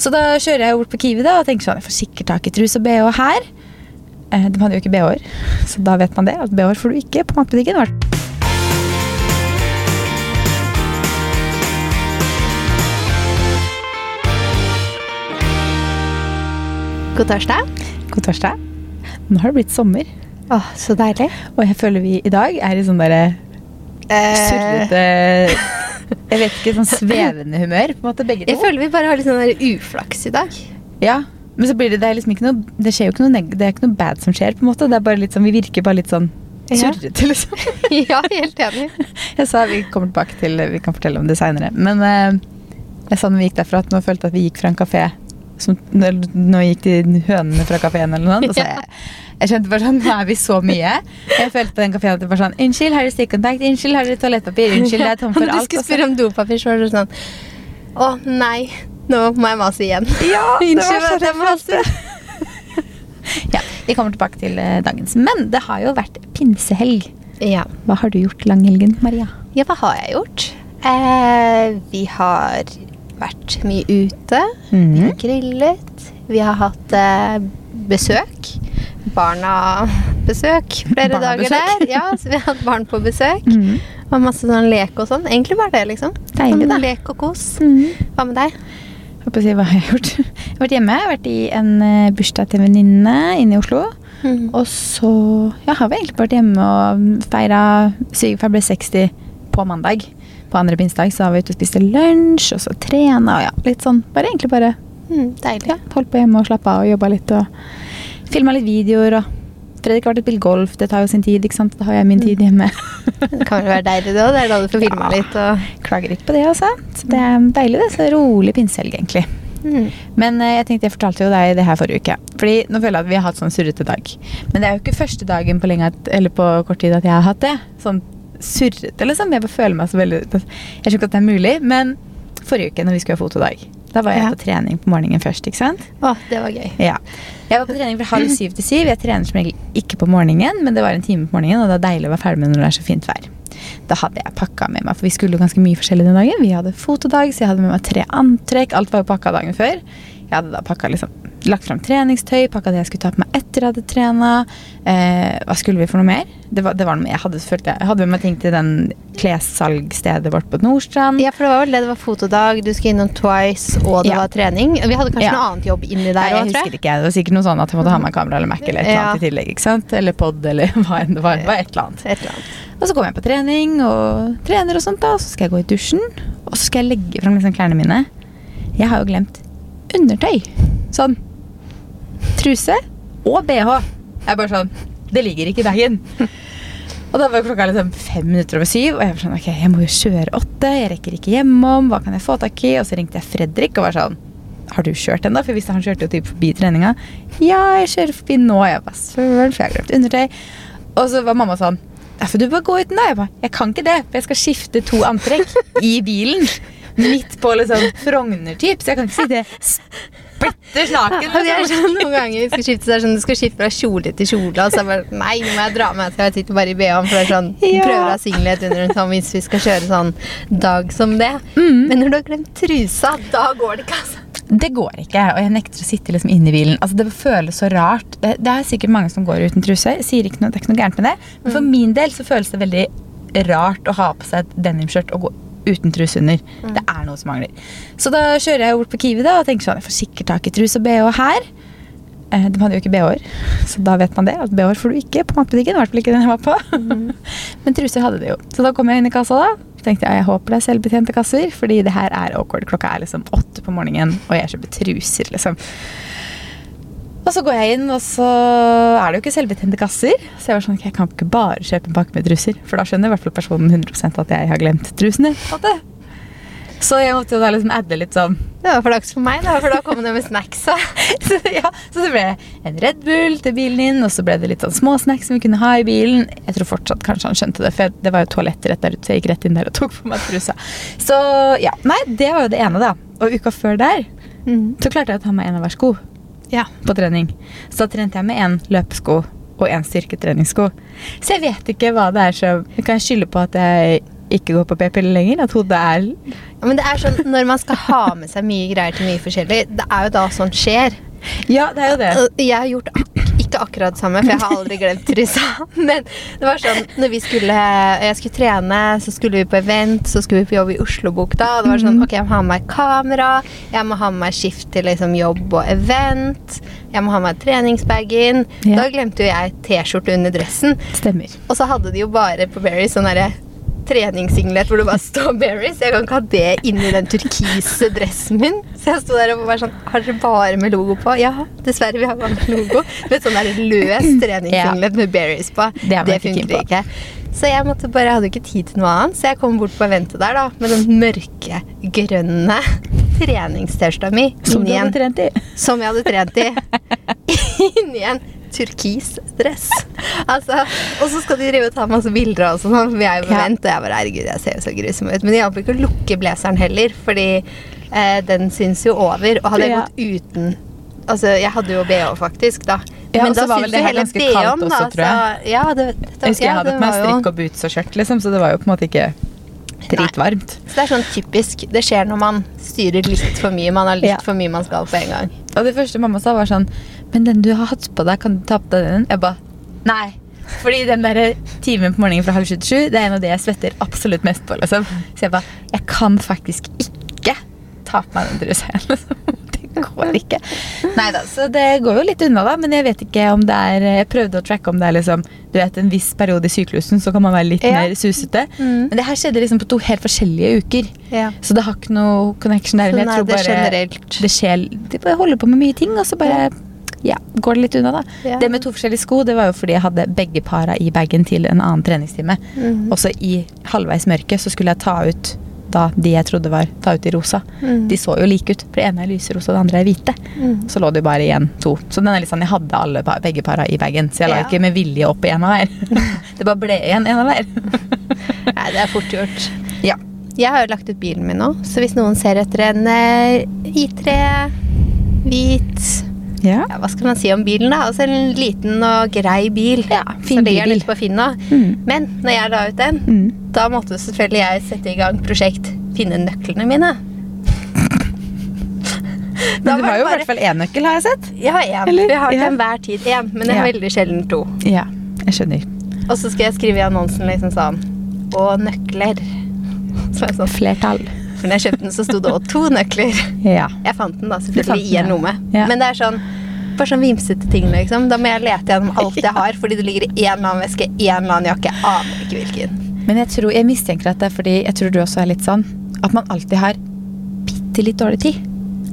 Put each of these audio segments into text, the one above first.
Så da kjører jeg bort på Kiwi da, og tenker sånn, jeg får sikkert tak i truse og BH her. Eh, de hadde jo ikke BH-er, så da vet man det. At BH-er får du ikke på matbutikken. God torsdag. God torsdag. Nå har det blitt sommer, Åh, så deilig. og jeg føler vi i dag er i sånn derre Eh, surrete Jeg vet ikke, sånn svevende humør, på en måte, begge to. jeg føler vi bare har litt sånn der uflaks i dag. Ja, men så blir det, det er liksom ikke noe Det skjer jo ikke noe, det er ikke noe bad som skjer, på en måte. Det er bare litt sånn, Vi virker bare litt sånn surrete, liksom. ja, helt enig. Jeg sa vi kommer tilbake til Vi kan fortelle om det seinere. Men uh, jeg sa når vi gikk derfra, at nå følte jeg at vi gikk fra en kafé som Nå gikk de hønene fra kafeen eller noe. Og så jeg, jeg skjønte bare sånn Nå er vi så mye. Jeg følte på den kafeen at det var sånn Unnskyld, har dere stikkontakt? Unnskyld, har dere toalettpapir? Unnskyld, det er tom for alt. du skulle spørre om dopapir, så var det sånn Å nei, nå må jeg mase igjen. Ja, det var Unnskyld at jeg maste. Ja, Vi kommer tilbake til eh, dagens. Men det har jo vært pinsehelg. Ja. Hva har du gjort langhelgen, Maria? ja, hva har jeg gjort? Eh, vi har vært mye ute. Vi Mhm. har grillet. Vi har hatt eh, besøk. Barna-besøk flere dager besøk. der. Ja, så vi har hatt barn på besøk. Mhm. Og masse sånn lek og sånn. Egentlig bare det, liksom. Deilig, Sånn da. Lek og kos. Mhm. Hva med deg? Jeg håper å si hva jeg har gjort. Jeg har vært hjemme. Jeg har vært i en eh, bursdag til en venninne inne i Oslo. Og så ja, har vi egentlig vært hjemme og feira Svigerfar ble 60 på mandag. På andre pinsedag så var vi ute og spiste lunsj, og så trena og ja, litt sånn. Bare egentlig bare Mm, deilig. ja, holdt på hjemme og slappa av og jobba litt og filma litt videoer og Fredrik har vært og spilt golf, det tar jo sin tid, ikke sant. Da har jeg min tid hjemme. Det kan vel være deilig, det òg. Det er da du får filma Ja. litt. Og... Klager ikke på det, altså. Så det er deilig, det. Så rolig pinsehelg, egentlig. Mm. Men eh, jeg tenkte jeg fortalte jo deg det her forrige uke. Fordi nå føler jeg at vi har hatt sånn surrete dag. Men det er jo ikke første dagen på, lenge, eller på kort tid at jeg har hatt det. Sånn surrete, liksom. Jeg bare føler meg så veldig Jeg skjønner ikke at det er mulig, men forrige uke når vi skulle ha fotodag, da var jeg Ja. på trening på morgenen først, ikke sant? Å, det var gøy. Ja. Jeg var på trening fra halv syv til syv. Jeg trener som regel ikke på morgenen, men det var en time på morgenen, og det er deilig å være ferdig med når det er så fint vær. Da hadde jeg pakka med meg, for vi skulle ganske mye forskjellig den dagen. Vi hadde fotodag, så jeg hadde med meg tre antrekk. Alt var jo pakka dagen før. Jeg hadde da pakka liksom, lagt fram treningstøy, pakka det jeg skulle ta på meg etter jeg hadde trena. Eh, hva skulle vi for noe mer? Det var, det var noe. Jeg hadde, følte jeg, jeg hadde med meg ting til den klessalgstedet vårt på Nordstrand. Ja, for det var vel det. Det var fotodag, du skulle innom Twice, og det Ja. var trening. Vi hadde kanskje Ja. noe annet jobb inni der òg, tror husker jeg. ikke. Det var sikkert noe sånn at jeg måtte ha med kamera eller Mac eller et eller Ja. annet i tillegg. ikke sant? Eller pod eller hva enn det var. Det var et eller annet. Et eller annet. Og så kommer jeg på trening og trener og sånt, da, og så skal jeg gå i dusjen. Og så skal jeg legge fram liksom klærne mine. Jeg har jo glemt undertøy. Sånn truse og bh. Jeg er bare sånn Det ligger ikke i bagen. Og da var klokka liksom fem minutter over syv, og jeg var sånn, ok, jeg må jo kjøre åtte. Jeg rekker ikke hjemom. Hva kan jeg få tak i? Og så ringte jeg Fredrik og var sånn Har du kjørt ennå? For jeg visste han kjørte jo typ forbi treninga. Ja, jeg kjører forbi nå. Jeg bare, søren, for jeg har glemt undertøy. Og så var mamma sånn ja, du bare gå uten da. Jeg bare, jeg kan ikke det, for jeg skal skifte to antrekk i bilen. Midt på liksom Frogner-typ, så jeg kan ikke sitte splitters naken. Ja, det er sånn noen ganger vi skal skifte, så er det sånn, du skal skifte fra kjole til kjole, og så er det bare Nei, nå må jeg dra med, så jeg sitter bare i BH-en, for det er sånn Ja. Prøver å ha singlet under en sånn hvis vi skal kjøre sånn dag som det. Mm. Men når du har glemt trusa, da går det ikke, altså. Det går ikke, og jeg nekter å sitte liksom inne i bilen. Altså, det føles så rart. Det, det er sikkert mange som går uten truse. Jeg sier ikke noe, det er ikke noe gærent med det. Men for min del så føles det veldig rart å ha på seg et denimskjørt og gå uten truse under. Det er noe som mangler. Så da kjører jeg bort på Kiwi da, og tenker sånn, jeg får sikkert tak i truse og BH her. Eh, De hadde jo ikke BH-er, så da vet man det. At BH-er får du ikke på matbutikken. I hvert fall ikke den jeg var på. Men truser hadde de jo. Så da kom jeg inn i kassa da. Tenkte jeg jeg håper det er selvbetjente kasser, fordi det her er awkward. Klokka er liksom åtte på morgenen, og jeg kjøper truser, liksom. Og så går jeg inn, og så er det jo ikke selvbetjente kasser. Så jeg var sånn, jeg kan ikke bare kjøpe en pakke med truser. For da skjønner i hvert fall personen 100% at jeg har glemt trusene. Så jeg måtte jo da liksom adde litt sånn Det var flaks for meg, da, for da kom det med snacks. så, ja, så det ble en Red Bull til bilen din, og så ble det litt sånn småsnacks som vi kunne ha i bilen. Jeg tror fortsatt kanskje han skjønte det, for det var jo toaletter rett der ute, så jeg gikk rett inn der og tok på meg trusa. Så ja, nei, det var jo det ene, da. Og uka før der så klarte jeg å ta meg en av hver sko Ja. på trening. Så da trente jeg med en løpesko og en styrketreningssko. Så jeg vet ikke hva det er som Jeg kan skylde på at jeg ikke går på p-piller lenger? At hodet er Ja, Men det er sånn, når man skal ha med seg mye greier til mye forskjellig, det er jo da sånt skjer. Ja, det er jo det. Jeg har gjort ikke akkurat samme, for jeg har aldri glemt trusa. Men det var sånn, når vi skulle, jeg skulle trene, så skulle vi på event, så skulle vi på jobb i Oslobukta. Og det var sånn, ok, jeg må ha med meg kamera, jeg må ha med meg skift til liksom jobb og event. Jeg må ha med meg treningsbagen. Ja. Da glemte jo jeg T-skjorte under dressen. Stemmer. Og så hadde de jo bare på Berry sånn derre treningssinglet hvor det bare står Berries. Jeg kan ikke ha det inni den turkise dressen min. Så jeg sto der og var sånn Har dere bare med logo på? Ja, dessverre, vi har bare med logo. Med sånn der løs treningssinglet med Berries på. Det keen funker ikke. Så jeg måtte bare, jeg hadde ikke tid til noe annet, så jeg kom bort på eventet der da, med den mørke, grønne trenings-T-skjorta mi Som du hadde trent i. som jeg hadde trent i. Inni en turkis dress. Altså, og så skal de drive og ta masse bilder og sånn. for Vi er på Ja. vent, og jeg bare herregud, jeg ser jo så grusom ut. Men det hjalp ikke å lukke blazeren heller, fordi eh, den syns jo over. Og hadde jeg gått uten Altså, jeg hadde jo BH faktisk, da. Ja, Men da syns det jo hele BH-en, også, da, jeg. så- Ja, det, det, Jeg husker jeg hadde på meg strikk og boots og skjørt, liksom, så det var jo på en måte ikke dritvarmt. Så det er sånn typisk. Det skjer når man styrer litt for mye. Man har litt Ja. for mye man skal på en gang. Og det første mamma sa, var sånn Men den du har hatt på deg, kan du ta på deg den? Jeg bare Nei. Fordi den der timen på morgenen fra halv sju til sju, det er en av det jeg svetter absolutt mest på. liksom. Så jeg bare Jeg kan faktisk ikke ta på meg den trusa igjen. Liksom. Det går ikke. Nei da, så det går jo litt unna, da. Men jeg vet ikke om det er Jeg prøvde å tracke om det er liksom Du vet, en viss periode i syklusen så kan man være litt Ja. mer susete. Mm. Men det her skjedde liksom på to helt forskjellige uker. Ja. Så det har ikke noe connection der. Så Jeg tror det bare generelt. det skjer De holder på med mye ting, og så bare ja, går det litt unna, da. Ja. Det med to forskjellige sko det var jo fordi jeg hadde begge para i bagen til en annen treningstime. Mhm. Og så i halvveis mørke så skulle jeg ta ut da de jeg trodde var ta ut i rosa. Mm. De så jo like ut, for det ene er lyserosa, det andre er hvite. Mm. Så lå det jo bare igjen to. Så den er litt sånn, jeg hadde alle, begge para i bagen, så jeg la Ja. ikke med vilje opp i en av hver. det bare ble igjen en av hver. Nei, det er fort gjort. ja. Jeg har jo lagt ut bilen min nå, så hvis noen ser etter en eh, I3, hvit ja. ja, Hva skal man si om bilen, da? Altså En liten og grei bil. Ja, fin så ligger bil. litt på Finn nå. Mm. Men når jeg la ut den, Mm. da måtte selvfølgelig jeg sette i gang prosjekt Finne nøklene mine. Men du har jo i hvert fall én nøkkel, har jeg sett. Jeg har én. Eller? Jeg har til Ja. enhver tid én, men det er Ja. veldig sjelden to. Ja, jeg skjønner. Og så skal jeg skrive i annonsen liksom sånn Og nøkler. Så er det sånn, Flertall. For når jeg kjøpte den, så sto det òg to nøkler. Ja. Jeg fant den da selvfølgelig i en lomme. Ja. Men det er sånn bare sånn vimsete ting, liksom. Da må jeg lete gjennom alt jeg har, fordi det ligger i en eller annen veske, en eller annen jakke. Jeg aner ikke hvilken. Men jeg, tror, jeg mistenker at det er fordi jeg tror du også er litt sånn at man alltid har bitte litt dårlig tid.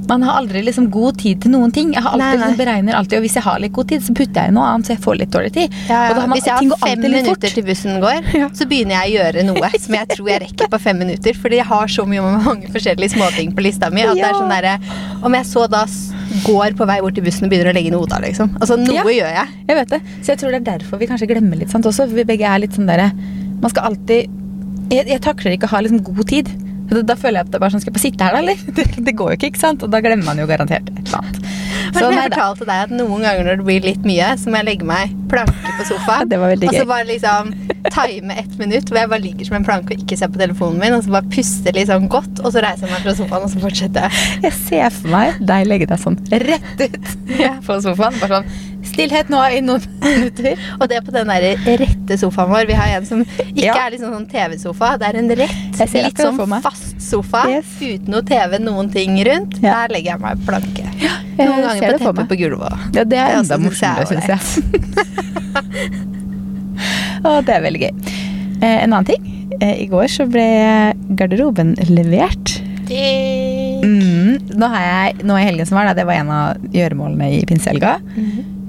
Man har aldri liksom god tid til noen ting. Jeg har alltid, Nei, nei. Liksom, beregner alltid, og Hvis jeg har litt god tid, så putter jeg i noe annet, så jeg får litt dårlig tid. Da har man, Hvis jeg har fem minutter til bussen går, Ja. så begynner jeg å gjøre noe som jeg tror jeg rekker på fem minutter. Fordi jeg har så mye med mange forskjellige småting på lista mi. At det er sånn der, Om jeg så da går på vei bort til bussen og begynner å legge inn hodet, liksom. Altså, noe Ja. gjør jeg. Jeg vet det. Så jeg tror det er derfor vi kanskje glemmer litt sant også. For vi begge er litt sånn derre Man skal alltid Jeg, jeg takler ikke å ha liksom god tid. Da, da føler jeg at det er bare sånn Skal jeg bare sitte her, da, eller? Det, det går jo ikke, ikke sant? Og da glemmer man jo garantert et eller annet. Så jeg fortalte deg at noen ganger når det blir litt mye, så må jeg legge meg planke på sofaen. Det var veldig og så bare liksom time ett minutt hvor jeg bare ligger som en planke og ikke ser på telefonen min, og så bare puster liksom godt, og så reiser jeg meg fra sofaen, og så fortsetter jeg. Jeg ser for meg deg legge deg sånn rett ut på sofaen. Bare sånn Stillhet nå i noen minutter. Og det er på den der rette sofaen vår. Vi har en som ikke Ja. er liksom sånn TV-sofa. Det er en rett, litt sånn fast sofa Yes. uten noe TV, noen ting rundt. Ja. Der legger jeg meg planke. Ja, Noen ganger på teppet på gulvet. Ja, det er enda morsommere, er syns jeg. Å, det er veldig gøy. Eh, en annen ting. Eh, I går så ble garderoben levert. Mm, nå, har jeg, nå i helgen som var, da, det var en av gjøremålene i pinsehelga.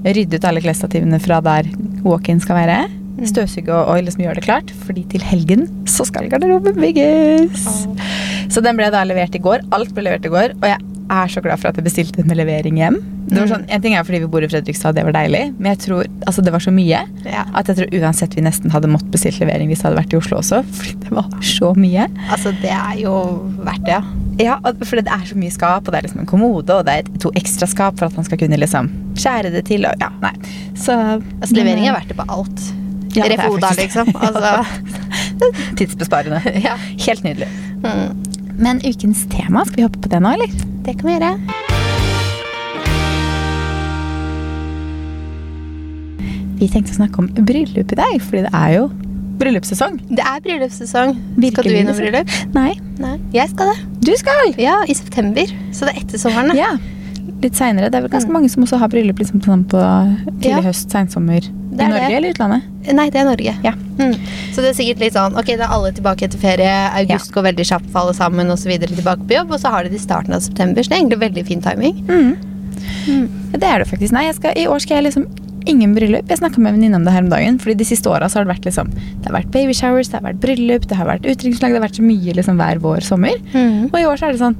Rydde ut alle klesstativene fra der walk-in skal være. Støvsuge og, og liksom gjøre det klart, fordi til helgen så skal garderoben bygges. Så den ble da levert i går. Alt ble levert i går, og jeg er så glad for at jeg bestilte med levering hjem. Det var sånn, en ting er fordi vi bor i Fredrikstad, det var deilig, men jeg tror, altså det var så mye Ja. at jeg tror uansett vi nesten hadde måttet bestilt levering hvis det hadde vært i Oslo også, fordi det var så mye. Altså, det er jo verdt det, ja. Ja, for det er så mye skap, og det er liksom en kommode, og det er to ekstra skap for at man skal kunne liksom skjære det til, og ja, nei. Så Altså, levering er verdt det på alt. Ja, det er Refoda, liksom. Altså, Tidsbesparende. Ja. Helt nydelig. Mm. Men ukens tema, skal vi hoppe på det nå, eller? Det kan vi gjøre. Vi tenkte å snakke om bryllup i dag, fordi det er jo bryllupssesong. Det er bryllupssesong. Skal du i noe bryllup? Nei, Nei. Jeg skal det. du skal! Ja, i september. Så det er etter sommeren. Ja, litt seinere. Det er vel ganske Mm. mange som også har bryllup liksom, sånn på tidlig Ja. høst, sensommer. I Norge det. eller utlandet? Nei, det er Norge. Ja. Mm. Så det er sikkert litt sånn Ok, da er alle tilbake etter ferie. August går veldig kjapt for alle sammen, og så videre tilbake på jobb. Og så har de det i starten av september, så det er egentlig veldig fin timing. Mm. Mm. Ja, Det er det faktisk. Nei, jeg skal, I år skal jeg liksom ingen bryllup. Jeg snakka med en venninne om det her om dagen. Fordi De siste åra har det vært liksom Det har vært baby showers, det har vært bryllup, det har vært utdrikningslag. Det har vært så mye liksom hver vår sommer. Mm. Og i år så er det sånn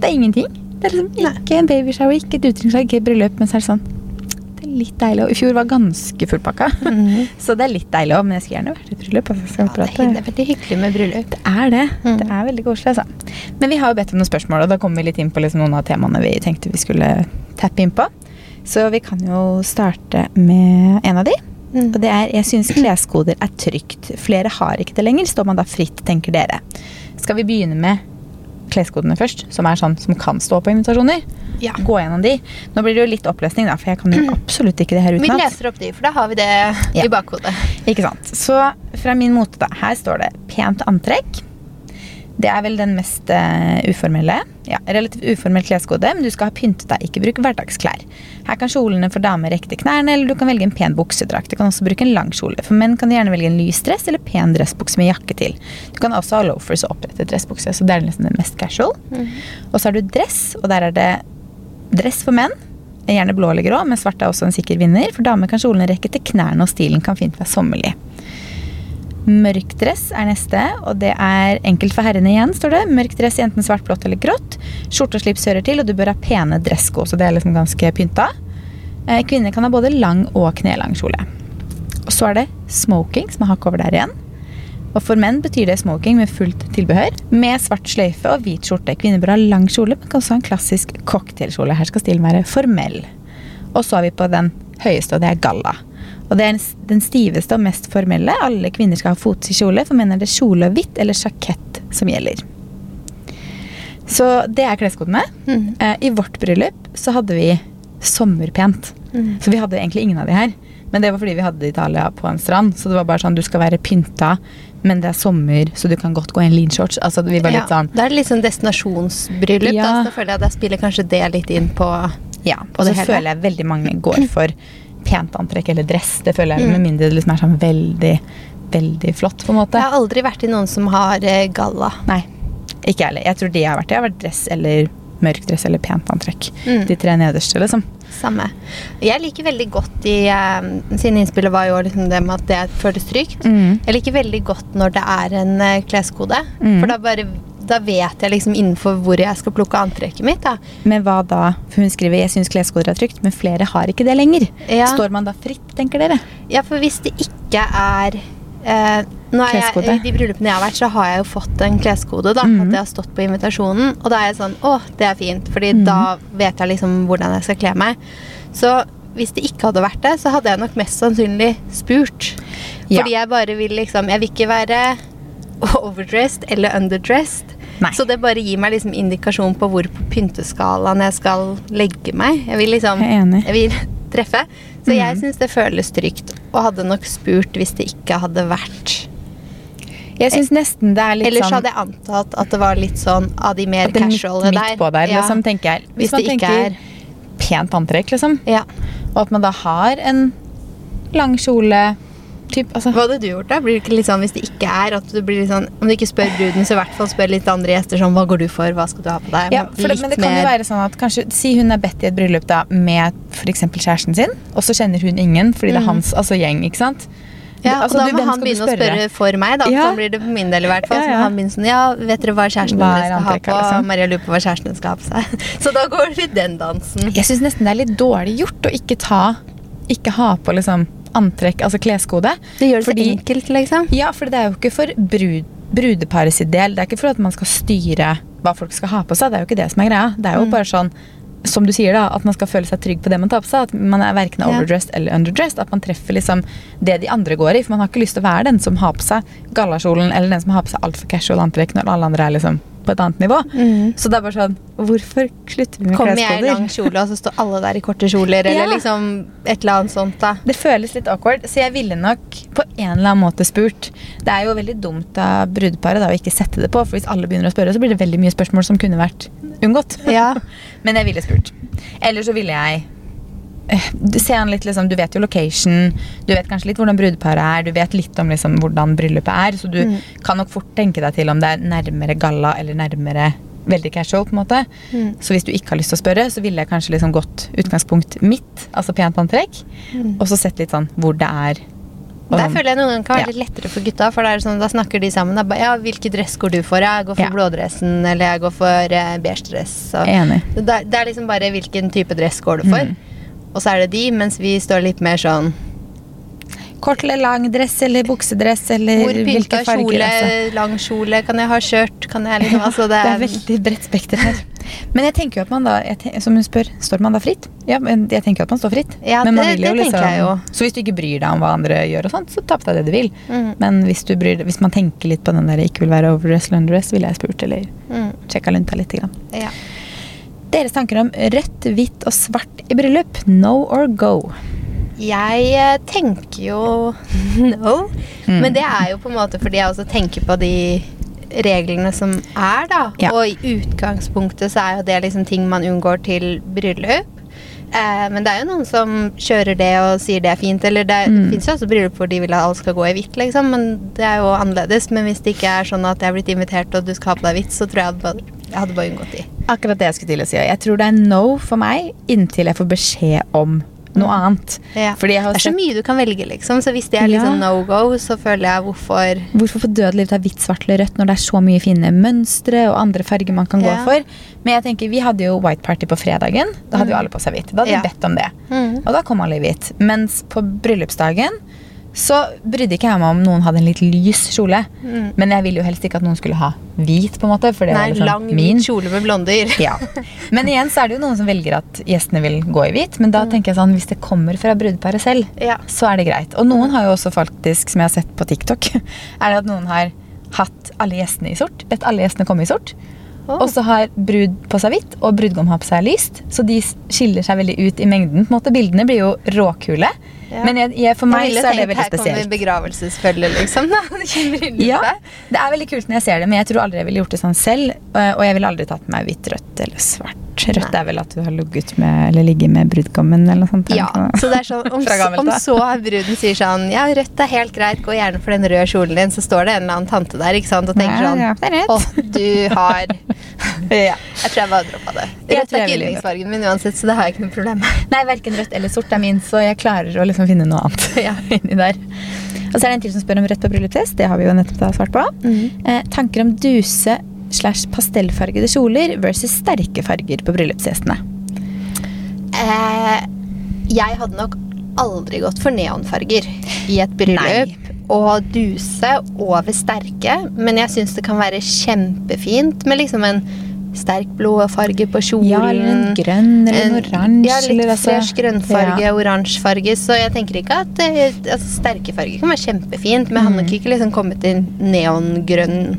Det er ingenting. Det er liksom ikke en babyshower, ikke et utdrikningslag, ikke et bryllup. Men så er det sånn Det er litt deilig. Og i fjor var ganske fullpakka. Mhm. Så det er litt deilig òg. Men jeg skulle gjerne vært i bryllup. Altså, Ja, det, det er veldig hyggelig med bryllup. Det er det. Mm. Det er veldig koselig, altså. Men vi har jo bedt om noen spørsmål, og da kommer vi litt inn på liksom noen av temaene vi tenkte vi skulle tappe inn på. Så vi kan jo starte med en av de. Mm. Og det er Jeg syns kleskoder er trygt. Flere har ikke det lenger. Står man da fritt, tenker dere. Skal vi begynne med kleskodene først, som er sånn som kan stå på invitasjoner? Ja. Gå gjennom de. Nå blir det jo litt opplesning, da, for jeg kan jo absolutt ikke det her Vi utenat. leser opp de, for da har vi det Ja. i bakhodet. Ikke sant. Så fra min mote, da. Her står det pent antrekk. Det er vel den mest uh, uformelle. Ja, Relativt uformell kleskode, men du skal ha pyntet deg, ikke bruk hverdagsklær. Her kan kjolene for damer rekke til knærne, eller du kan velge en pen buksedrakt. Du kan også bruke en lang kjole. For menn kan du gjerne velge en lys dress eller pen dressbukse med jakke til. Du kan også ha loafers og opprettet dressbukse, så det er liksom den mest casual. Og så har du dress, og der er det dress for menn. Gjerne blå eller grå, men svart er også en sikker vinner. For damer kan kjolene rekke til knærne, og stilen kan fint være sommerlig. Mørk dress er neste, og det er enkelt for herrene igjen, står det. Mørk dress i enten svart, blått eller grått. Skjorte og slips hører til, og du bør ha pene dressko, så det er liksom ganske pynta. Eh, Kvinner kan ha både lang og knelang kjole. Og så er det smoking, som er hakk over der igjen. Og for menn betyr det smoking med fullt tilbehør, med svart sløyfe og hvit skjorte. Kvinner bør ha lang kjole, men kan også ha en klassisk cocktailkjole. Her skal stilen være formell. Og så er vi på den høyeste, og det er galla. Og det er den stiveste og mest formelle. Alle kvinner skal ha fotsid kjole. For menn er det kjole og hvitt eller sjakett som gjelder. Så det er kleskodene. Mm. Eh, I vårt bryllup så hadde vi sommerpent. Mm. Så vi hadde egentlig ingen av de her. Men det var fordi vi hadde Italia på en strand. Så det var bare sånn, du skal være pynta, men det er sommer, så du kan godt gå i en leanshorts. Altså, vi var litt Ja, sånn Da er det litt sånn destinasjonsbryllup. Ja. Da, så føler jeg at jeg spiller kanskje det litt inn på Ja, og det så føler jeg veldig mange går for pent antrekk eller dress. Det føler jeg, Mm. Med mindre det liksom er sånn veldig, veldig flott, på en måte. Jeg har aldri vært i noen som har eh, galla. Nei, ikke jeg heller. Jeg tror de jeg har vært i, har vært dress eller mørk dress eller pent antrekk. Mm. De tre nederste, liksom. Samme. Jeg liker veldig godt i eh, Siden innspillet var jo liksom det med at det føles trygt. Mm. Jeg liker veldig godt når det er en eh, kleskode. Mm. For da bare da vet jeg liksom innenfor hvor jeg skal plukke antrekket mitt. Da. Men hva da? For hun skriver jeg syns kleskoder er trygt, men flere har ikke det lenger. Ja. Står man da fritt, tenker dere? Ja, for hvis det ikke er eh, er jeg, I de bryllupene jeg har vært, så har jeg jo fått en kleskode. da, Mhm. At jeg har stått på invitasjonen. Og da er jeg sånn Å, det er fint. Fordi Mhm. da vet jeg liksom hvordan jeg skal kle meg. Så hvis det ikke hadde vært det, så hadde jeg nok mest sannsynlig spurt. Ja. Fordi jeg bare vil liksom Jeg vil ikke være overdressed eller underdressed. Nei. Så det bare gir meg liksom indikasjon på hvor på pynteskalaen jeg skal legge meg. Jeg vil liksom Jeg jeg vil treffe. Så jeg Mhm. syns det føles trygt, og hadde nok spurt hvis det ikke hadde vært Jeg syns nesten det er litt Ellers sånn hadde jeg antatt at det var litt sånn av de mer er midt, casuale der. på der, Ja. liksom, tenker jeg. Hvis man det ikke tenker er pent antrekk, liksom, Ja. og at man da har en lang kjole typ, altså, Hva hadde du gjort da? Blir det ikke litt sånn hvis det ikke er at du blir litt sånn Om du ikke spør bruden, så i hvert fall spør litt andre gjester sånn Hva går du for? Hva skal du ha på deg? Ja, det, men det kan jo være sånn at kanskje Si hun er bedt i et bryllup da med f.eks. kjæresten sin, og så kjenner hun ingen fordi det er Mm. hans altså gjeng, ikke sant? ja, Altså, og da må du, han begynne å spørre for meg, da. Ja. Sånn blir det på min del i hvert fall. Ja, ja. han begynner sånn Ja, vet dere hva kjæresten Hva deres skal ha på? liksom? Maria lurer på hva kjæresten skal ha på seg. Så da går vi den dansen. Jeg syns nesten det er litt dårlig gjort å ikke ta Ikke ha på liksom antrekk, altså kleskode. Det gjør det Fordi- så enkelt, liksom. Ja, for det er jo ikke for brud, brudeparet sitt del. Det er ikke for at man skal styre hva folk skal ha på seg. Det er jo ikke det som er greia. Det er jo Mm. bare sånn som du sier da, at man skal føle seg trygg på det man tar på seg. At man er verken overdressed eller underdressed. At man treffer liksom det de andre går i. For man har ikke lyst til å være den som har på seg gallakjolen, eller den som har på seg altfor casual antrekk når alle andre er liksom på et annet nivå. Så det er bare sånn Hvorfor slutter vi med Kommer jeg i lang kleskoder? kjole, og så står alle der i korte kjoler, Ja. eller liksom et eller annet sånt, da. Det føles litt awkward, så jeg ville nok på en eller annen måte spurt. Det er jo veldig dumt av brudeparet da, å ikke sette det på, for hvis alle begynner å spørre, så blir det veldig mye spørsmål som kunne vært unngått. Ja. Men jeg ville spurt. Eller så ville jeg du ser han litt, liksom, du vet jo location, du vet kanskje litt hvordan brudeparet er, du vet litt om liksom, hvordan bryllupet er, så du Mm. kan nok fort tenke deg til om det er nærmere galla eller nærmere veldig casual. på en måte. Mm. Så hvis du ikke har lyst til å spørre, så ville jeg kanskje liksom gått utgangspunkt mitt, altså pent antrekk, og så sett litt sånn hvor det er. Der føler jeg noen ganger kan være Ja. litt lettere for gutta, for det sånn, da snakker de sammen. Da, ja, hvilken dress går du for? Jeg går for Ja. blådressen, eller jeg går for eh, beige dress. Så det, det er liksom bare hvilken type dress går du for. Mm. Og så er det de, mens vi står litt mer sånn Kort eller lang dress eller buksedress eller Hvor pynta hvilke farger. kjole, altså. lang kjole, kan jeg ha skjørt? Kan jeg liksom altså det, Det er, er veldig bredt spekter her. Men jeg tenker jo at man da, som hun spør, står man da fritt? Ja, men jeg tenker at man står fritt. Ja, det- jo det liksom, jeg jo. Så hvis du ikke bryr deg om hva andre gjør, og sånt, så ta på deg det du vil. Mm. Men hvis, du bryr, hvis man tenker litt på den der ikke vil være overdress eller underdress, ville jeg spurt eller mm, sjekka lunta litt. Grann. ja. Deres tanker om rødt, hvitt og svart i bryllup? No or go? Jeg eh, tenker jo no. Mm. Men det er jo på en måte fordi jeg også tenker på de reglene som er, da. Ja. Og i utgangspunktet så er jo det liksom ting man unngår til bryllup. Eh, men det er jo noen som kjører det og sier det er fint. Eller det, Mm. fins jo også bryllup hvor de vil at alt skal gå i hvitt, liksom. Men det er jo annerledes. Men hvis det ikke er sånn at jeg er blitt invitert og du skal ha på deg hvitt, så tror jeg at jeg hadde bare unngått de. Akkurat det jeg skulle til å si. Jeg tror det er no for meg inntil jeg får beskjed om noe annet. Ja. Det er så mye du kan velge, liksom. Så hvis det er Ja. liksom no go, så føler jeg hvorfor Hvorfor få dødelig ta hvitt, svart eller rødt når det er så mye fine mønstre og andre farger man kan Ja. gå for? Men jeg tenker, vi hadde jo white party på fredagen. Da hadde jo alle på seg hvitt. Da hadde vi bedt om det. Mm. Og da kom alle i hvitt. Mens på bryllupsdagen så brydde ikke jeg meg om noen hadde en litt lys kjole. Mm. Men jeg ville jo helst ikke at noen skulle ha hvit, på en måte. For det Nei, var liksom lang, min. kjole med blonder. Ja. Men igjen så er det jo noen som velger at gjestene vil gå i hvit. Men da tenker jeg sånn, hvis det kommer fra brudeparet selv, Ja. så er det greit. Og noen har jo også faktisk, som jeg har sett på TikTok, er det at noen har hatt alle gjestene i sort. Bedt alle gjestene komme i sort. Oh. Og så har brud på seg hvitt, og brudgom har på seg lyst. Så de skiller seg veldig ut i mengden. måte. Bildene blir jo råkule. Ja. Men jeg, jeg, for meg så er det veldig veldig her kommer begravelsesfølge, liksom. Da. Ja, Det er veldig kult når jeg ser det, men jeg tror aldri jeg ville gjort det sånn selv. Og jeg ville aldri tatt med meg hvitt, rødt eller svart. Rødt Nei. er vel at du har ligget med, eller ligget med brudgommen eller noe sånt. Ja, så det er sånn, om, om så bruden sier sånn Ja, rødt er helt greit, gå gjerne for den røde kjolen din, så står det en eller annen tante der ikke sant, og tenker Nei, sånn ja. Å, du har Ja. Jeg tror jeg bare droppa det. Rødt er ikke yndlingsfargen min uansett, så det har jeg ikke noe problem med. Nei, verken rødt eller sort er min, så jeg klarer å liksom finne noe annet Ja. inni der. Og så er det en til som spør om rødt på bryllupsfest. Det har vi jo nettopp da svart på. Eh, tanker om duse slash pastellfargede kjoler versus sterke farger på bryllupsgjestene. Eh, jeg hadde nok aldri gått for neonfarger i et bryllup. Og duse over sterke, men jeg syns det kan være kjempefint med liksom en sterk blå farge på kjolen. Ja, eller en grønn eller en oransje. Ja, litt altså- fresh grønnfarge, Ja. oransje farge. Så jeg tenker ikke at eh, altså, sterke farger kan være kjempefint, men jeg hadde nok ikke liksom kommet til neongrønn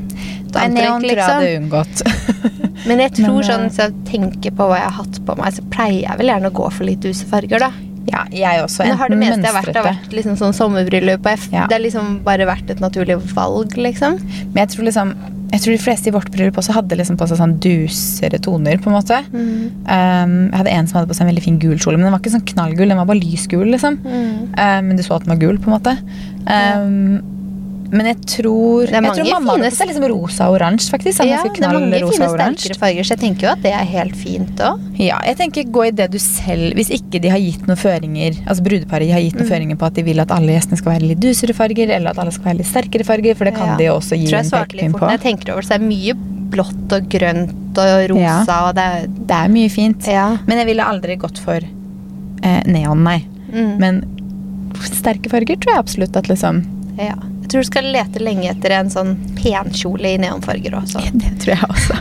Mm. Nei, neon antrekk, tror jeg liksom. hadde unngått. Men jeg tror Men, sånn, hvis hvis jeg tenker på hva jeg har hatt på meg, så pleier jeg vel gjerne å gå for litt dusefarger, da. ja, jeg også. Men det har det meste jeg har vært, har vært liksom sånn sommerbryllup. Ja. Det har liksom bare vært et naturlig valg, liksom. Men jeg tror liksom jeg tror de fleste i vårt bryllup også hadde liksom på seg sånn dusere toner. på en måte. Um, jeg hadde en som hadde på seg en veldig fin gul kjole, men den var ikke sånn knallgul, den var bare lysgul. liksom. Um, men du så at den var gul, på en måte. Um, Men jeg tror Det er Jeg mange tror mamma er liksom rosa og oransje, faktisk. Ja, det er mange fine sterkere farger, så jeg tenker jo at det er helt fint òg. Ja, jeg tenker gå i det du selv Hvis ikke de har gitt noen føringer Altså brudeparet har gitt Mm. noen føringer på at de vil at alle gjestene skal være litt dusere farger, eller at alle skal være litt sterkere farger, for det kan de jo også gi en pekepinn på. Jeg tenker over det, så er det mye blått og grønt og rosa, Ja. og det er Det er mye fint. Ja. Men jeg ville aldri gått for eh, neon, nei. Mm. Men sterke farger tror jeg absolutt at liksom ja. Jeg tror du skal lete lenge etter en sånn penkjole i neonfarger også. Det tror jeg også.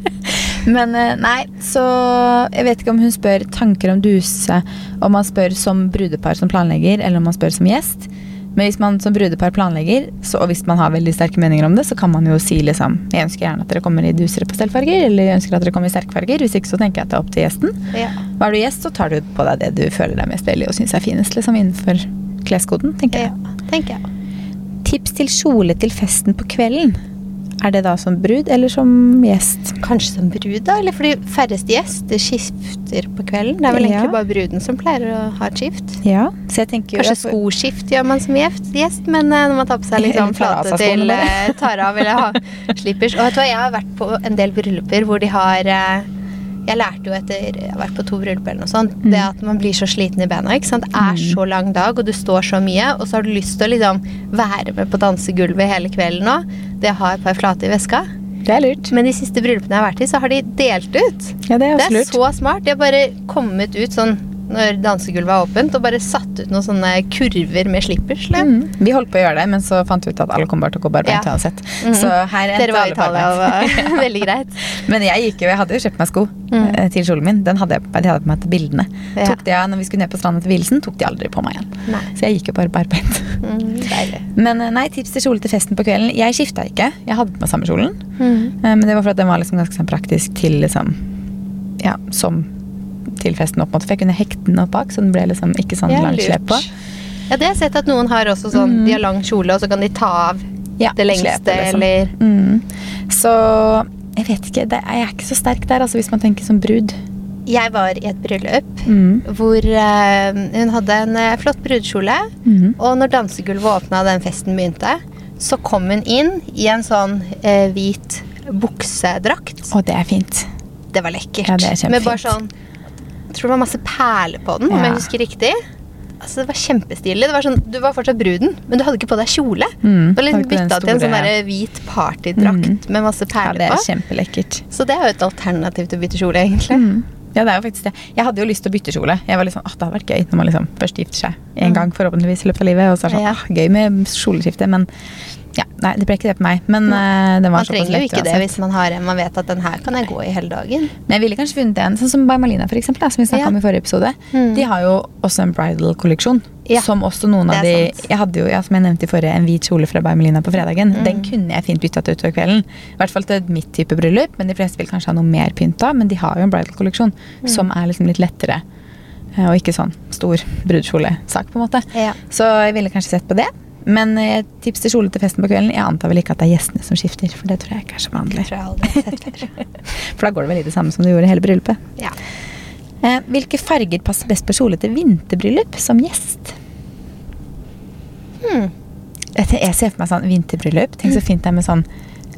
Men eh, nei, så Jeg vet ikke om hun spør tanker om duse, om man spør som brudepar som planlegger, eller om man spør som gjest. Men hvis man som brudepar planlegger, så, og hvis man har veldig sterke meninger om det, så kan man jo si liksom Jeg ønsker gjerne at dere kommer i dusere pastellfarger, eller jeg ønsker at dere kommer i sterkfarger. Hvis ikke så tenker jeg at det er opp til gjesten. Ja. Er du gjest, så tar du på deg det du føler deg mest veldig og syns er finest liksom innenfor kleskoden, tenker jeg. ja, tenker jeg. Tips til kjole til festen på kvelden. Er det da som brud eller som gjest? Kanskje som brud, da? Eller fordi færreste gjester skifter på kvelden. Det er vel Ja. egentlig bare bruden som pleier å ha et skift. Ja, så jeg tenker jo Kanskje skoskift gjør man som gjest, men eh, når man tar på seg liksom flate til eh, tar av eller ha slippers. Og vet du hva, jeg har vært på en del brylluper hvor de har eh, Jeg lærte jo etter Jeg har vært på to bryllup eller noe sånt. Mm. Det at man blir så sliten i bena. ikke sant? Det er så lang dag, og du står så mye, og så har du lyst til å liksom være med på dansegulvet hele kvelden nå. Det å ha et par flate i veska. Det er lurt. Men de siste bryllupene jeg har vært i, så har de delt ut. Ja, det er Det er så smart. De har bare kommet ut sånn når dansegulvet er åpent, og bare satt ut noen sånne kurver med slippers. liksom. Mm. Vi holdt på å gjøre det, men så fant vi ut at alle kom bare til å gå barbeint Ja. uansett. Så her Dere var i Italia, det var veldig greit. Men jeg gikk jo, jeg hadde jo kjøpt meg sko Mm. eh, til kjolen min. Den hadde jeg, de hadde på meg til bildene. Ja. Tok de når vi skulle ned på stranda til vielsen, tok de aldri på meg igjen. Nei. Så jeg gikk jo bare barbeint. Mm. Men eh, nei, tips til kjole til festen på kvelden. Jeg skifta ikke. Jeg hadde på meg samme kjolen. Mm. Eh, Men det var for at den var liksom ganske sånn praktisk til liksom Ja, som til festen opp mot. For jeg kunne hekte den opp bak, så den ble liksom ikke sånn lang slep på. Ja, det har jeg sett at noen har også sånn, Mm. de har lang kjole, og så kan de ta av Ja, det lengste, liksom. eller Mm. Så jeg vet ikke. Det, jeg er ikke så sterk der, altså, hvis man tenker som brud. Jeg var i et bryllup Mm. hvor uh, hun hadde en uh, flott brudekjole, Mhm. og når dansegulvet åpna og den festen begynte, så kom hun inn i en sånn uh, hvit buksedrakt. Og det er fint. Det var lekkert. Ja, det er kjempefint. Med bare sånn Jeg tror det var masse perler på den, om jeg husker riktig. Altså, det var kjempestilig. Det var sånn, du var fortsatt bruden, men du hadde ikke på deg kjole. Mm. Du var liksom bytta til en sånn der hvit partydrakt Mm. med masse Ja, det er på. kjempelekkert. Så det er jo et alternativ til å bytte kjole, egentlig. Mm. Ja, det er jo faktisk det. Jeg hadde jo lyst til å bytte kjole. Jeg var liksom, åh, Det hadde vært gøy når man liksom først gifter seg en Mm. gang forhåpentligvis i løpet av livet. Og så er det sånn, åh, gøy med kjoleskifte, men ja, nei, det ble ikke det på meg. Men uh, den var Man trenger jo ikke det uansett. hvis man har en man vet at den her kan jeg gå i hele dagen. Men jeg ville kanskje funnet en, sånn som By Malina, for eksempel, da, som vi snakket Ja. om i forrige episode. Mm. De har jo også en bridal-kolleksjon. Ja, Som også noen av de. Jeg hadde jo, ja, som jeg nevnte i forrige, en hvit kjole fra By Malina på fredagen. Mm. Den kunne jeg fint bytta til utover kvelden. I hvert fall til mitt type bryllup, men de fleste vil kanskje ha noe mer pynta. Men de har jo en bridal-kolleksjon Mm. som er liksom litt lettere. eh, Og ikke sånn stor brudekjolesak, på en måte. Så jeg ville kanskje sett på det. Men eh, tips til kjole til festen på kvelden. Jeg antar vel ikke at det er gjestene som skifter, for det tror jeg ikke er så vanlig. For da går det vel i det samme som du gjorde i hele bryllupet. Ja. Eh, hvilke farger passer best på kjole til vinterbryllup som gjest? Hmm. Jeg ser for meg sånn vinterbryllup. Tenk så fint det er med sånn,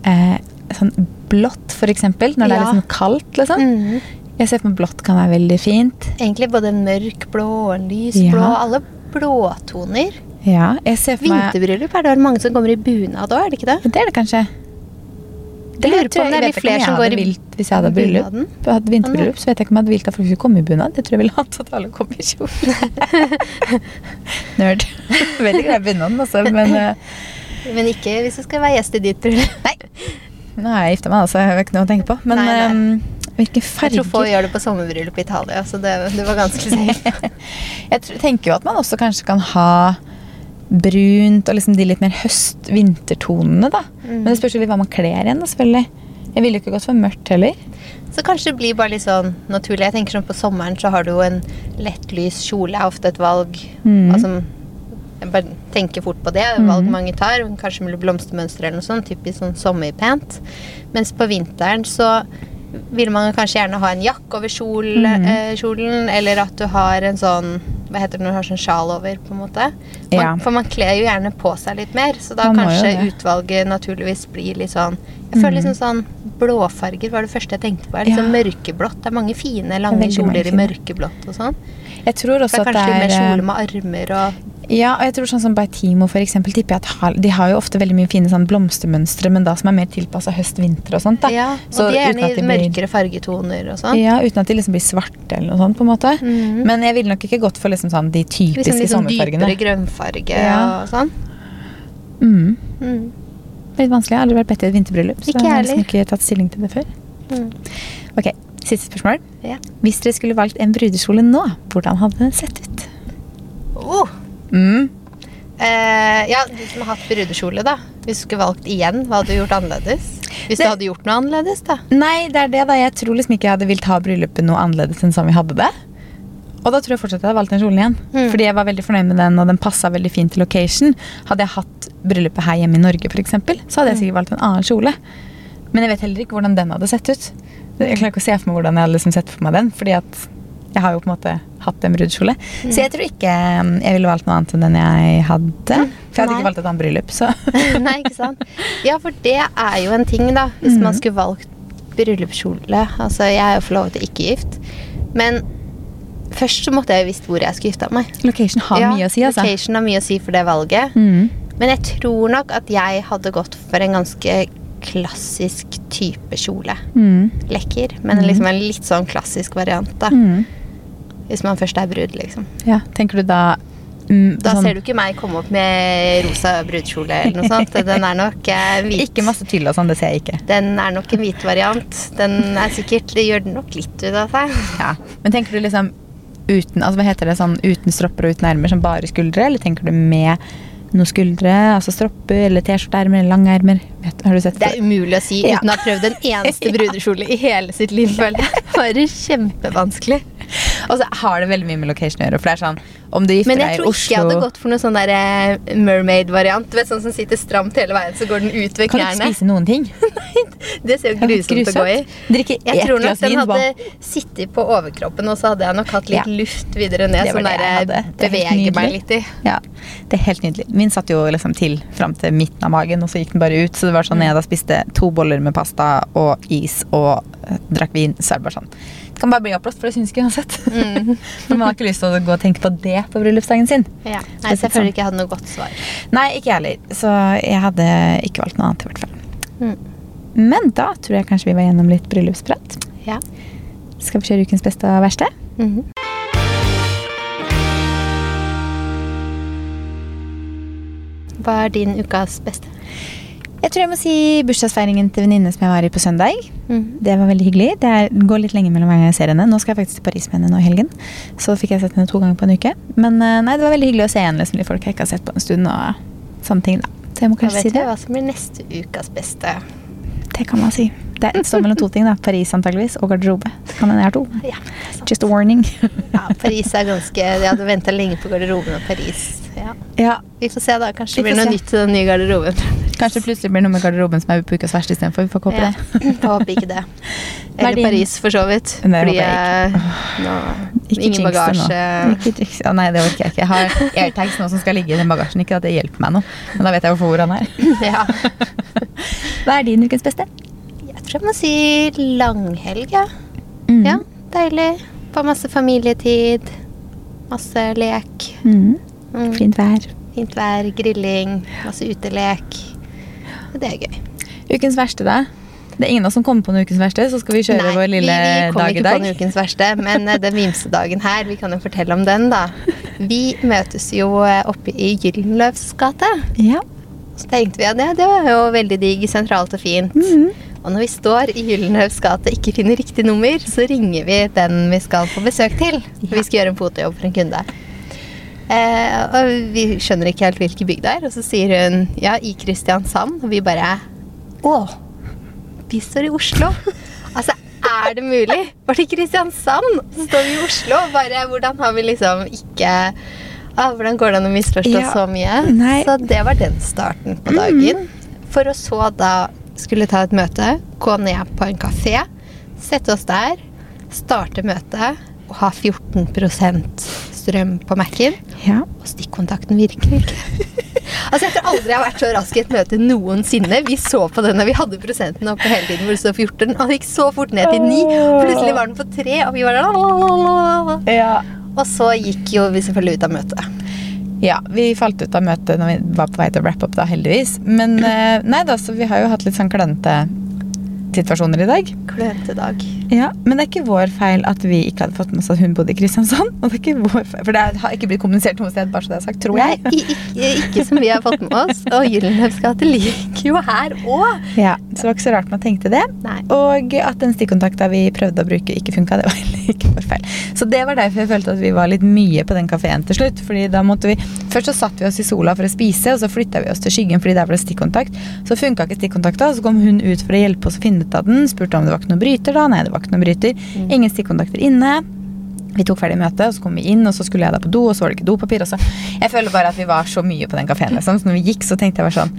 eh, sånn blått, eksempel. Når det er litt sånn kaldt, liksom. Mhm. Jeg ser for meg blått kan være veldig fint. Egentlig både mørkblå mørk blå og lys blå. Ja. Alle blåtoner. Ja, jeg ser for meg Vinterbryllup er det vel mange som kommer i bunad òg, er det ikke det? Det er det kanskje. Jeg lurer på om det er litt flere som går i vilt Hvis jeg hadde bryllup, hadde vinterbryllup, så vet jeg ikke om jeg hadde vilt at folk skulle komme i bunad. Det tror jeg ville hatt at alle kom i kjole. Nerd. Veldig grei bunaden, altså, men uh... Men ikke hvis du skal være gjest i ditt bryllup. Nei. Nå har jeg gifta meg, altså. Jeg har ikke noe å tenke på. Men Nei, nei. Um, hvilke Jeg tror få gjør det på sommerbryllup i Italia, så det, det var ganske safe. Jeg tenker jo at man også kanskje kan ha brunt og liksom de litt mer høst-vintertonene, da. Mm. Men det spørs jo litt hva man kler igjen, selvfølgelig. Jeg ville jo ikke gått for mørkt heller. Så kanskje det blir bare litt sånn naturlig. Jeg tenker sånn På sommeren så har du jo en lettlys kjole, er ofte et valg. Mm. Altså, jeg bare tenker fort på det. Valg mange tar. Kanskje med blomstermønster eller noe sånt. Typisk sånn sommerpent. Mens på vinteren så vil man kanskje gjerne ha en jakke over kjol, Mhm. eh, kjolen, eller at du har en sånn Hva heter det når du har sånn sjal over, på en måte? Man, Ja. For man kler jo gjerne på seg litt mer, så da Man kanskje utvalget naturligvis blir litt sånn Jeg føler Mhm. liksom sånn Blåfarger var det første jeg tenkte på. Litt ja. sånn mørkeblått. Det er mange fine, lange kjoler i mørkeblått og sånn. Jeg tror Det er at kanskje er litt mer er kjole med armer og Ja, og jeg tror sånn som Beitimo for eksempel, tipper jeg at de har jo ofte veldig mye fine sånn blomstermønstre, men da som er mer tilpassa høst-vinter og sånt. da. Ja, og Så de er gjerne i blir- mørkere fargetoner og sånn. Ja, uten at de liksom blir svarte eller noe sånt, på en måte. Mhm. Men jeg ville nok ikke gått for liksom sånn de typiske Liksom sånn sommerfargene. dypere grønnfarge Ja. og sånn. Mm. Mm. Litt vanskelig. Jeg har aldri vært bedt i et vinterbryllup, så jeg har liksom ikke tatt stilling til det før. Mm. Ok, Siste spørsmål. Ja. Hvis dere skulle valgt en brudekjole nå, hvordan hadde den sett ut? Oh. Mm. Eh, ja, du som har hatt brudekjole, da. Hvis du skulle valgt igjen, hva hadde du gjort annerledes? Hvis Det- du hadde gjort noe annerledes, da. Nei, det er det da. Jeg tror liksom ikke jeg hadde vilt ha bryllupet noe annerledes enn som vi hadde det. Og da tror jeg fortsatt jeg hadde valgt den kjolen igjen. Mm. Fordi jeg var veldig fornøyd med den, og den passa veldig fint til location. Hadde jeg hatt bryllupet her hjemme i Norge, for eksempel, så hadde jeg sikkert valgt en annen kjole. Men jeg vet heller ikke hvordan den hadde sett ut. Jeg klarer ikke å se for meg hvordan jeg hadde liksom sett for meg den. Fordi at jeg har jo på en måte hatt en brudekjole. Så jeg tror ikke um, jeg ville valgt noe annet enn den jeg hadde. For jeg hadde Nei. ikke valgt et annet bryllup, så Nei, ikke sant? Ja, for det er jo en ting, da. Hvis man skulle valgt bryllupskjole. Altså, jeg er jo forlovet og ikke gift. Men først så måtte jeg jo visst hvor jeg skulle gifte meg. location har Ja, mye å si, altså. Location har mye å si for det valget. Mm. Men jeg tror nok at jeg hadde gått for en ganske klassisk type kjole. Mm. Lekker, men liksom en litt sånn klassisk variant, da. Mm. Hvis man først er brud, liksom. Ja, tenker du da mm, Da sånn- ser du ikke meg komme opp med rosa brudekjole eller noe sånt. Den er nok eh, hvit. Ikke masse tyll og sånn, det ser jeg ikke. Den er nok en hvit variant. Den er sikkert Det gjør den nok litt ut av seg. Ja. Men tenker du liksom uten altså hva heter det, sånn uten stropper og uten ermer, som bare skuldre? Eller tenker du med noen skuldre, altså stropper eller T-skjorteermer eller lange ermer? Har du sett Det er umulig å si Ja. uten å ha prøvd en eneste brudekjole i hele sitt liv, føler jeg. Bare kjempevanskelig. Og så har det veldig mye med location å gjøre. For det er sånn, om du gifter deg i Oslo Men jeg tror ikke jeg hadde gått for noe sånn der eh, mermaid-variant. Du vet Sånn som sitter stramt hele veien, så går den ut ved knærne. Kan du ikke spise noen ting? Nei, Det ser jo grusomt å gå i. Drikke Jeg tror nok den hadde bare- sittet på overkroppen, og så hadde jeg nok hatt litt Ja. luft videre ned. Sånn der jeg er beveger meg litt i. Ja, det er helt nydelig. Min satt jo liksom til fram til midten av magen, og så gikk den bare ut. Så det var sånn, jeg da spiste to boller med pasta og is og eh, drakk vin, så er det bare sånn kan bare bli oppblåst, for det syns ikke uansett. Mm. For man har ikke lyst til å gå og tenke på det på bryllupsdagen sin. Ja. Nei, så jeg føler ikke jeg hadde noe godt svar. Nei, ikke jeg heller. Så jeg hadde ikke valgt noe annet, i hvert fall. Mm. Men da tror jeg kanskje vi var gjennom litt bryllupsprat. Ja. Skal vi kjøre ukens beste og verste? Mhm. Hva er din ukas beste? Jeg tror jeg må si bursdagsfeiringen til venninne som jeg var i på søndag. Mhm. Det var veldig hyggelig. Det er, går litt lenge mellom hver gang jeg ser henne. Nå skal jeg faktisk til Paris med henne nå i helgen. Så fikk jeg sett henne to ganger på en uke. Men eh, nei, det var veldig hyggelig å se igjen liksom, de folk jeg ikke har sett på en stund. og sånne ting da. Så jeg må kanskje vet si det. hva som blir neste ukas beste. Det kan man si. Det står mellom to ting. da. Paris antageligvis, og garderobe. Det kan hende jeg har to. Ja. Just a warning. ja, Paris er ganske Jeg hadde venta lenge på garderoben og Paris. Ja. ja, Vi får se, da. Kanskje det blir noe se. nytt til den nye garderoben. Kanskje det plutselig blir noe med garderoben som er på ukas verste istedenfor. Vi får håpe Ja. det. Jeg håper ikke det. Er Eller din- Paris, for så vidt. Nei, Fordi jeg jeg nå, Ikke Ingen nå. bagasje. Ikke nei, det orker jeg ikke. Jeg har airtags nå som skal ligge i den bagasjen. Ikke at det hjelper meg noe, men da vet jeg hvorfor hvor han er. Ja. Hva er din ukens beste? Jeg tror jeg må si langhelg, ja. Mm. Ja, deilig. Få masse familietid. Masse lek. Mm. Mm. Fint vær. Fint vær, grilling, masse utelek. Det er gøy. Ukens verste, da? Det er ingen av oss som kommer på noen ukens verste, så skal vi kjøre Nei, vår lille vi, vi kommer dag i ikke på den ukens verste, men eh, den vimsedagen her, vi kan jo fortelle om den, da. Vi møtes jo eh, oppe i Gyldenløvs gate. Ja. Så tenkte vi at det, det var jo veldig digg, sentralt og fint. Mhm. Og når vi står i Gyldenløvs gate og ikke finner riktig nummer, så ringer vi den vi skal på besøk til. Ja. Vi skal gjøre en fotojobb for en kunde. Eh, og vi skjønner ikke helt hvilke bygg det er, og så sier hun ja, i Kristiansand. Og vi bare Å, vi står i Oslo. Altså, er det mulig? Var det Kristiansand? Så står vi i Oslo. Bare hvordan har vi liksom ikke ah, Hvordan går det an å misforstå Ja, så mye? nei. Så det var den starten på dagen. For å så da skulle ta et møte, gå ned på en kafé, sette oss der, starte møtet og ha 14 strøm på Mac-en. ja. Og stikkontakten virker ikke. altså Jeg tror aldri jeg har vært så rask i et møte noensinne. Vi så på den da vi hadde prosenten oppe hele tiden hvor det stod 14. Og det gikk så fort ned til 9. Plutselig var den på 3, og vi var der. ja. Og så gikk jo vi selvfølgelig ut av møtet. Ja, vi falt ut av møtet når vi var på vei til å wrap up, da, heldigvis. Men eh, nei da, så vi har jo hatt litt sånn klønete situasjoner i dag. Klønete dag. Ja, Men det er ikke vår feil at vi ikke hadde fått med oss at hun bodde i Kristiansand. Og det er ikke vår feil, For det har ikke blitt kommunisert noe sted, bare så det er sagt, tror jeg. Nei, ikke, ikke som vi har fått med oss. Og Gyldenløves gate ligger jo her òg. Ja, Så det var ikke så rart man tenkte det. Nei. Og at den stikkontakta vi prøvde å bruke, ikke funka. Det var heller ikke vår feil. Så det var derfor jeg følte at vi var litt mye på den kafeen til slutt. Fordi da måtte vi, Først så satt vi oss i sola for å spise, og så flytta vi oss til skyggen fordi der var det stikkontakt. Så funka ikke stikkontakta, og så kom hun ut for å hjelpe oss å finne ut av den. Spurte om det var ikke noen bryter da. Nei, det var ikke noen bryter. Ingen stikkontakter inne. Vi tok ferdig møtet, og så kom vi inn, og så skulle jeg da på do, og så var det ikke dopapir. Og så. Jeg føler bare at vi var så mye på den kafeen. Liksom. Så når vi gikk, så tenkte jeg bare sånn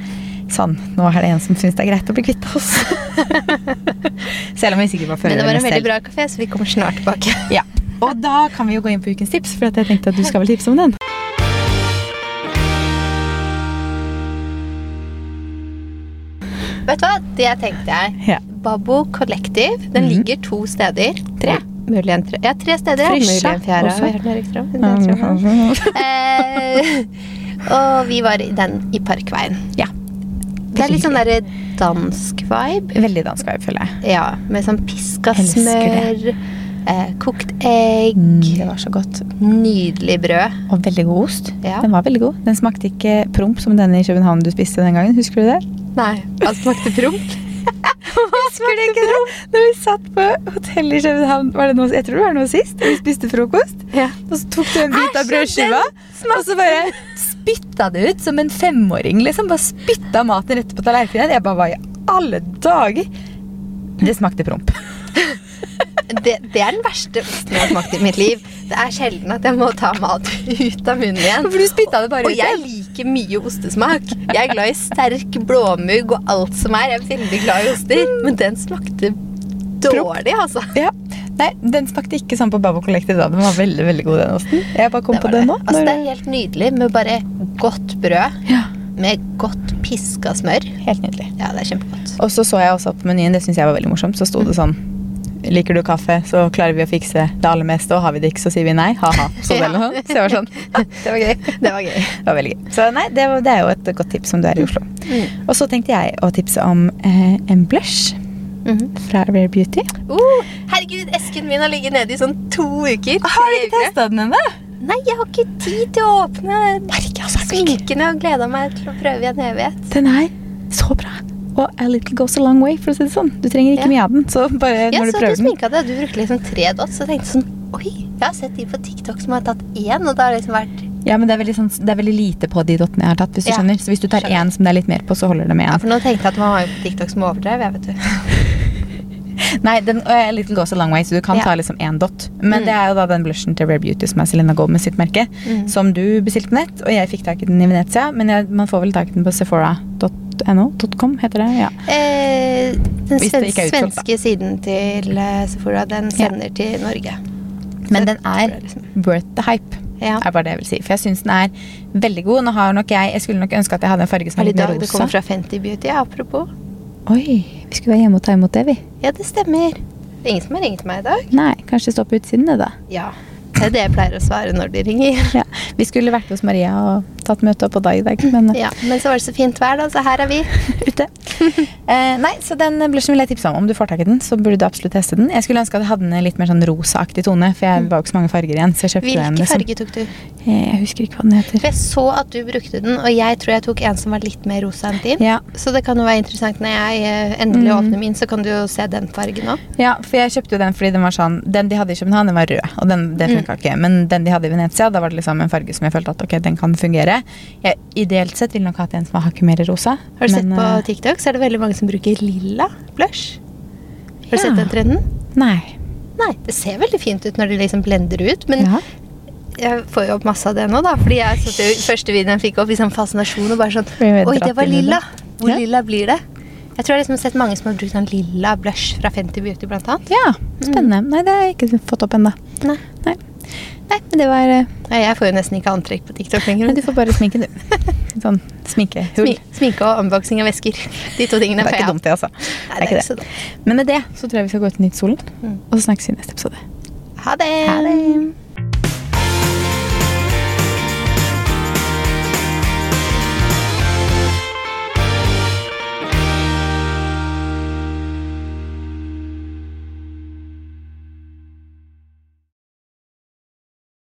Sånn, nå er det en som syns det er greit å bli kvitt oss. Selv om vi sikkert var Men det var en veldig bra kafé, så vi kommer snart tilbake. Ja. Og da kan vi jo gå inn på ukens tips, for jeg tenkte at du skal vel tipse om den. Vet du hva? Det tenkte jeg. Ja. Babbo Collective. Den Mhm. ligger to steder. Tre. Mulig en tre. Ja, tre steder. Mulig en fjerde. om. Eh, og vi var i den i Parkveien. Ja. Det er litt sånn derre dansk vibe. Veldig dansk vibe, føler jeg. Ja, med sånn piska smør, eh, kokt egg, Mm, det var så godt. nydelig brød. Og veldig god ost. Ja. Den var veldig god. Den smakte ikke promp som denne i København du spiste den gangen. Husker du det? Nei, Den smakte promp. Husker du ikke det? Når vi satt på hotellet i København, var det noe, jeg tror det var noe sist, og vi spiste frokost. Ja. Og så tok du en bit av brødskiva, og så bare spytta det ut som en femåring. liksom. Bare spytta maten rett på tallerkenen. Jeg bare, hva i alle dager? Det smakte promp. Det, det er den verste osten jeg har smakt i mitt liv. Det er sjelden at jeg må ta mat ut av munnen igjen. For du spytta det bare Og ut jeg igjen. Liker mye ostesmak. Jeg er glad i sterk blåmugg og alt som er. Jeg er veldig glad i oster. Men den smakte dårlig, altså. Ja. Nei, den smakte ikke sånn på Babo Collective da. Den var veldig veldig god, den osten. Jeg bare kom Det på det det. nå. Altså, det er helt nydelig med bare godt brød Ja, med godt piska smør. helt nydelig. Ja, det er kjempegodt. Og så så jeg også på menyen, det syns jeg var veldig morsomt, så sto det sånn Liker du kaffe, så klarer vi å fikse det aller meste, og har vi det ikke, så sier vi nei. Ha-ha. Så det, ja. så det var sånn. Det var gøy. Det var gøy. Det var veldig gøy. Så nei, det, var, det er jo et godt tips om du er i Oslo. Mm. Og så tenkte jeg å tipse om eh, en blush Mhm. fra Rare Beauty. Uh, herregud, esken min har ligget nede i sånn to uker. Har du ikke testa den ennå? Nei, jeg har ikke tid til å åpne sminkene og gleda meg til å prøve i en evighet. Den er så bra. Og a little goes a long way, for å si det sånn. Du trenger ikke Ja. mye av den. Så bare Ja, når du så du prøver den det, du brukte liksom tre dots, så tenkte sånn Oi, jeg har sett de på TikTok som har tatt én, og da har det liksom vært Ja, men det er, veldig sånn, det er veldig lite på de dottene jeg har tatt. hvis du Ja, skjønner. Så hvis du tar én som det er litt mer på, så holder det med Ja, én. for nå tenkte jeg at man har jo på TikTok som overdrev, jeg, vet du. Nei, den uh, little goes a long way, så du kan Ja. ta liksom én dot. Men Mm. det er jo da den blushen til Rare Beauty som er Selena Gomez sitt merke. Mm. Som du bestilte på nett, og jeg fikk tak i den i Venezia. Men jeg, man får vel tak i den på sephora.no? .com heter det, ja. Eh, den Hvis det svens ikke er utsolgt, svenske siden til eh, Sephora, den Ja. sender til Norge. Men den er liksom- worth the hype. Ja. er bare det jeg vil si. For jeg syns den er veldig god. Nå har nok jeg, jeg skulle nok ønske at jeg hadde en farge som det i litt rosa. det kommer fra Fenty Beauty? Apropos. Oi, vi skulle være hjemme og ta imot det, vi. Ja, det stemmer. Det er ingen som har ringt meg i dag. Nei, kanskje stå på utsiden, det, da. Ja. Det er det jeg pleier å svare når de ringer. Ja. Vi skulle vært hos Maria og tatt møte på deg i dag, men Ja, Men så var det så fint vær, da, så her er vi. ute. Eh, nei, så den blushen vil jeg tipse om. Om du får tak i den, så burde du absolutt teste den. Jeg skulle ønske at jeg hadde en litt mer sånn rosaaktig tone, for jeg var jo ikke så mange farger igjen. Så jeg kjøpte den. Hvilken Liksom. farge tok du? Eh, Jeg husker ikke hva den heter. For jeg så at du brukte den, og jeg tror jeg tok en som var litt mer rosa enn din. Ja, Så det kan jo være interessant når jeg eh, endelig Mm. åpner min, så kan du jo se den fargen òg. ja, for jeg kjøpte jo den fordi den var sånn Den de hadde i København, den var rød, og den, det funka ikke. Men den de hadde i Venezia, da var det liksom en farge som jeg følte at ok, den kan fungere. Jeg, ideelt sett ville nok hatt en som var hakket mer rosa. Har du sett på eh, TikTok, så er det veldig mange som bruker lilla blush. Har du Ja. sett den trenden? Nei. Nei, det ser veldig fint ut når de liksom blender ut, men Ja. Jeg får jo opp masse av det nå, da. Fordi jeg satt jo første videoen fikk opp liksom fascinasjon og bare sånn Oi, det var i lilla! Hvor Ja. lilla blir det? Jeg tror jeg liksom har sett mange som har brukt sånn lilla blush fra Fenty Beauty, blant annet. ja, spennende. Nei, det har jeg ikke fått opp ennå. Nei. Nei. Nei, men det var eh, Nei, jeg får jo nesten ikke antrekk på TikTok lenger. Men du får bare sminke, du. Sånn sminkehull. Smi sminke og unboxing av vesker. De to tingene Det er ikke dumt, det, altså. Nei, det er ikke det. Men med det så tror jeg vi skal gå ut i Nytt solen, Mm. og så snakkes vi i neste episode. Ha det! Ha det.